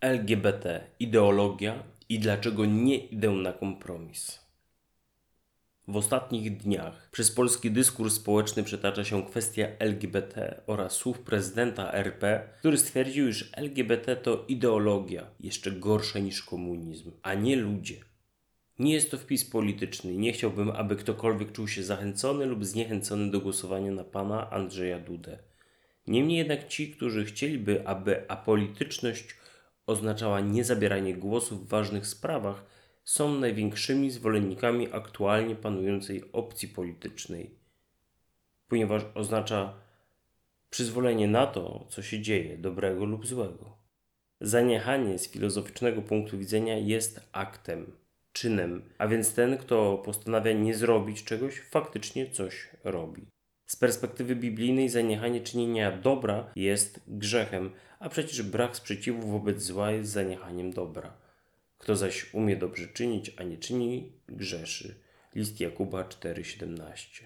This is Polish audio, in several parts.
LGBT, ideologia i dlaczego nie idę na kompromis. W ostatnich dniach przez polski dyskurs społeczny przetacza się kwestia LGBT oraz słów prezydenta RP, który stwierdził, iż LGBT to ideologia jeszcze gorsza niż komunizm, a nie ludzie. Nie jest to wpis polityczny nie chciałbym, aby ktokolwiek czuł się zachęcony lub zniechęcony do głosowania na pana Andrzeja Dudę. Niemniej jednak ci, którzy chcieliby, aby apolityczność oznaczała niezabieranie głosu w ważnych sprawach, są największymi zwolennikami aktualnie panującej opcji politycznej, ponieważ oznacza przyzwolenie na to, co się dzieje, dobrego lub złego. Zaniechanie z filozoficznego punktu widzenia jest aktem, czynem, a więc ten, kto postanawia nie zrobić czegoś, faktycznie coś robi. Z perspektywy biblijnej zaniechanie czynienia dobra jest grzechem, a przecież brak sprzeciwu wobec zła jest zaniechaniem dobra. Kto zaś umie dobrze czynić, a nie czyni, grzeszy. List Jakuba 4,17.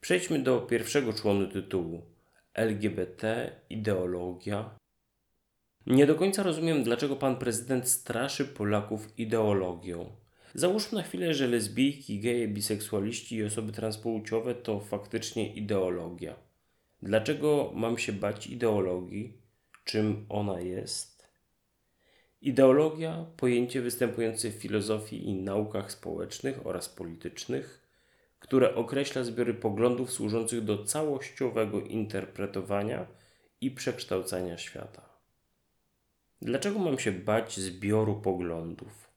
Przejdźmy do pierwszego członu tytułu. LGBT, ideologia. Nie do końca rozumiem, dlaczego pan prezydent straszy Polaków ideologią. Załóżmy na chwilę, że lesbijki, geje, biseksualiści i osoby transpłciowe to faktycznie ideologia. Dlaczego mam się bać ideologii? Czym ona jest? Ideologia, pojęcie występujące w filozofii i naukach społecznych oraz politycznych, które określa zbiory poglądów służących do całościowego interpretowania i przekształcania świata. Dlaczego mam się bać zbioru poglądów?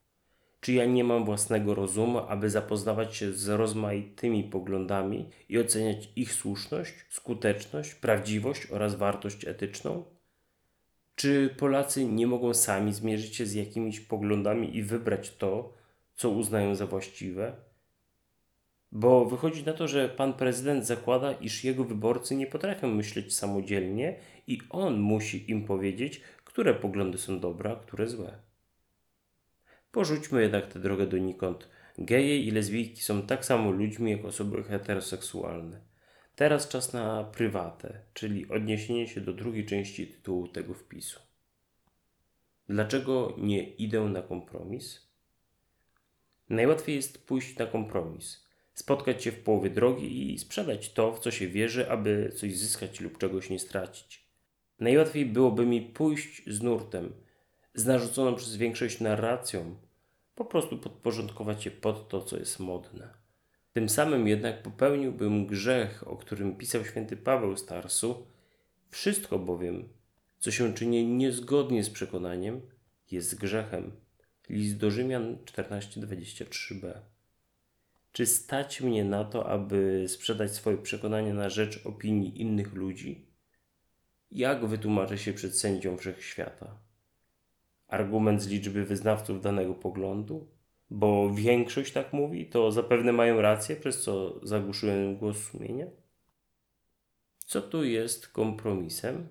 Czy ja nie mam własnego rozumu, aby zapoznawać się z rozmaitymi poglądami i oceniać ich słuszność, skuteczność, prawdziwość oraz wartość etyczną? Czy Polacy nie mogą sami zmierzyć się z jakimiś poglądami i wybrać to, co uznają za właściwe? Bo wychodzi na to, że pan prezydent zakłada, iż jego wyborcy nie potrafią myśleć samodzielnie i on musi im powiedzieć, które poglądy są dobre, a które złe. Porzućmy jednak tę drogę donikąd. Geje i lesbijki są tak samo ludźmi jak osoby heteroseksualne. Teraz czas na prywatę, czyli odniesienie się do drugiej części tytułu tego wpisu. Dlaczego nie idę na kompromis? Najłatwiej jest pójść na kompromis, spotkać się w połowie drogi i sprzedać to, w co się wierzy, aby coś zyskać lub czegoś nie stracić. Najłatwiej byłoby mi pójść z nurtem, z narzuconą przez większość narracją, po prostu podporządkować się pod to, co jest modne. Tym samym jednak popełniłbym grzech, o którym pisał święty Paweł Starsu. Wszystko bowiem, co się czyni niezgodnie z przekonaniem, jest grzechem. List do Rzymian 14:23b. Czy stać mnie na to, aby sprzedać swoje przekonanie na rzecz opinii innych ludzi? Jak wytłumaczę się przed sędzią wszechświata? Argument z liczby wyznawców danego poglądu, bo większość tak mówi, to zapewne mają rację, przez co zagłuszują głos sumienia? Co tu jest kompromisem?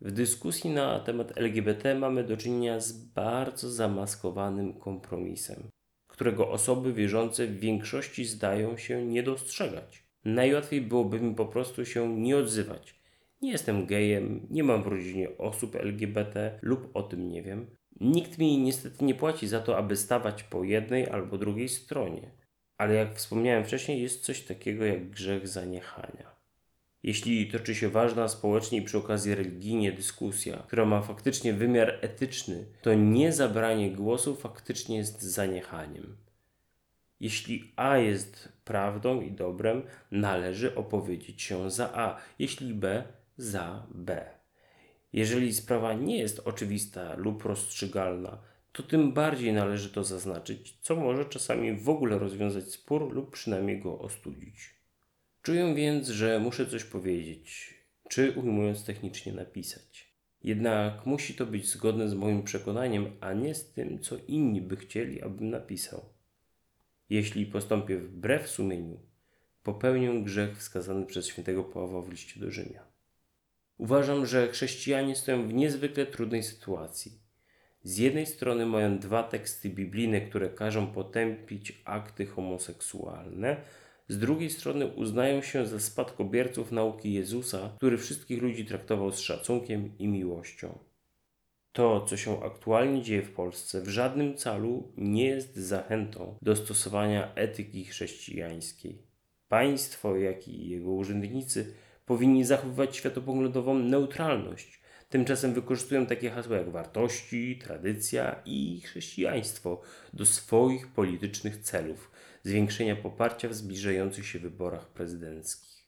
W dyskusji na temat LGBT mamy do czynienia z bardzo zamaskowanym kompromisem, którego osoby wierzące w większości zdają się nie dostrzegać. Najłatwiej byłoby mi po prostu się nie odzywać, nie jestem gejem, nie mam w rodzinie osób LGBT lub o tym nie wiem. Nikt mi niestety nie płaci za to, aby stawać po jednej albo drugiej stronie. Ale jak wspomniałem wcześniej, jest coś takiego jak grzech zaniechania. Jeśli toczy się ważna społecznie i przy okazji religijnie dyskusja, która ma faktycznie wymiar etyczny, to nie zabranie głosu faktycznie jest zaniechaniem. Jeśli A jest prawdą i dobrem, należy opowiedzieć się za A. Jeśli B, za B. Jeżeli sprawa nie jest oczywista lub rozstrzygalna, to tym bardziej należy to zaznaczyć, co może czasami w ogóle rozwiązać spór lub przynajmniej go ostudzić. Czuję więc, że muszę coś powiedzieć, czy ujmując technicznie napisać. Jednak musi to być zgodne z moim przekonaniem, a nie z tym, co inni by chcieli, abym napisał. Jeśli postąpię wbrew sumieniu, popełnię grzech wskazany przez świętego Pawła w liście do Rzymian. Uważam, że chrześcijanie stoją w niezwykle trudnej sytuacji. Z jednej strony mają dwa teksty biblijne, które każą potępić akty homoseksualne, z drugiej strony uznają się za spadkobierców nauki Jezusa, który wszystkich ludzi traktował z szacunkiem i miłością. To, co się aktualnie dzieje w Polsce, w żadnym celu nie jest zachętą do stosowania etyki chrześcijańskiej. Państwo, jak i jego urzędnicy powinni zachowywać światopoglądową neutralność. Tymczasem wykorzystują takie hasła jak wartości, tradycja i chrześcijaństwo do swoich politycznych celów zwiększenia poparcia w zbliżających się wyborach prezydenckich.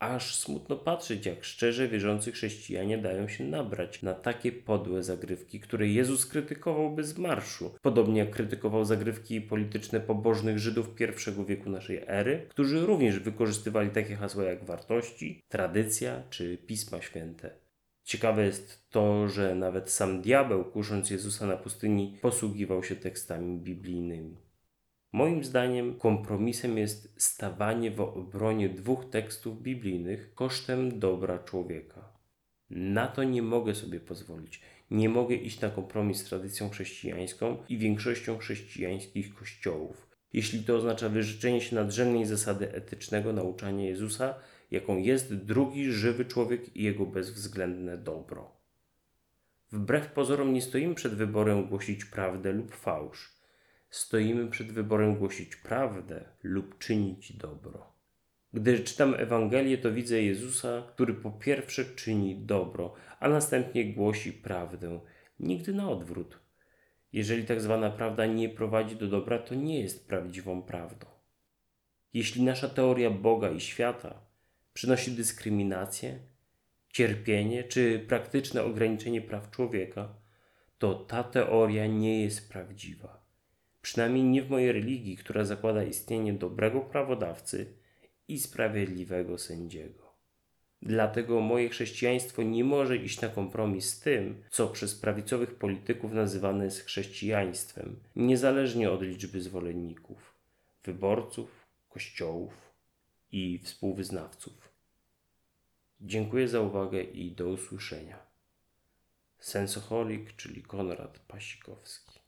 Aż smutno patrzeć, jak szczerze wierzący chrześcijanie dają się nabrać na takie podłe zagrywki, które Jezus krytykował bez marszu, podobnie jak krytykował zagrywki polityczne pobożnych Żydów pierwszego wieku naszej ery, którzy również wykorzystywali takie hasła jak wartości, tradycja czy Pisma Święte. Ciekawe jest to, że nawet sam diabeł, kusząc Jezusa na pustyni, posługiwał się tekstami biblijnymi. Moim zdaniem kompromisem jest stawanie w obronie dwóch tekstów biblijnych kosztem dobra człowieka. Na to nie mogę sobie pozwolić. Nie mogę iść na kompromis z tradycją chrześcijańską i większością chrześcijańskich kościołów. Jeśli to oznacza wyrzeczenie się nadrzędnej zasady etycznego nauczania Jezusa, jaką jest drugi żywy człowiek i jego bezwzględne dobro. Wbrew pozorom nie stoimy przed wyborem głosić prawdę lub fałsz stoimy przed wyborem głosić prawdę lub czynić dobro. Gdy czytam Ewangelię, to widzę Jezusa, który po pierwsze czyni dobro, a następnie głosi prawdę, nigdy na odwrót. Jeżeli tak zwana prawda nie prowadzi do dobra, to nie jest prawdziwą prawdą. Jeśli nasza teoria Boga i świata przynosi dyskryminację, cierpienie czy praktyczne ograniczenie praw człowieka, to ta teoria nie jest prawdziwa przynajmniej nie w mojej religii, która zakłada istnienie dobrego prawodawcy i sprawiedliwego sędziego. Dlatego moje chrześcijaństwo nie może iść na kompromis z tym, co przez prawicowych polityków nazywane jest chrześcijaństwem, niezależnie od liczby zwolenników, wyborców, kościołów i współwyznawców. Dziękuję za uwagę i do usłyszenia. Sensoholik, czyli Konrad Pasikowski.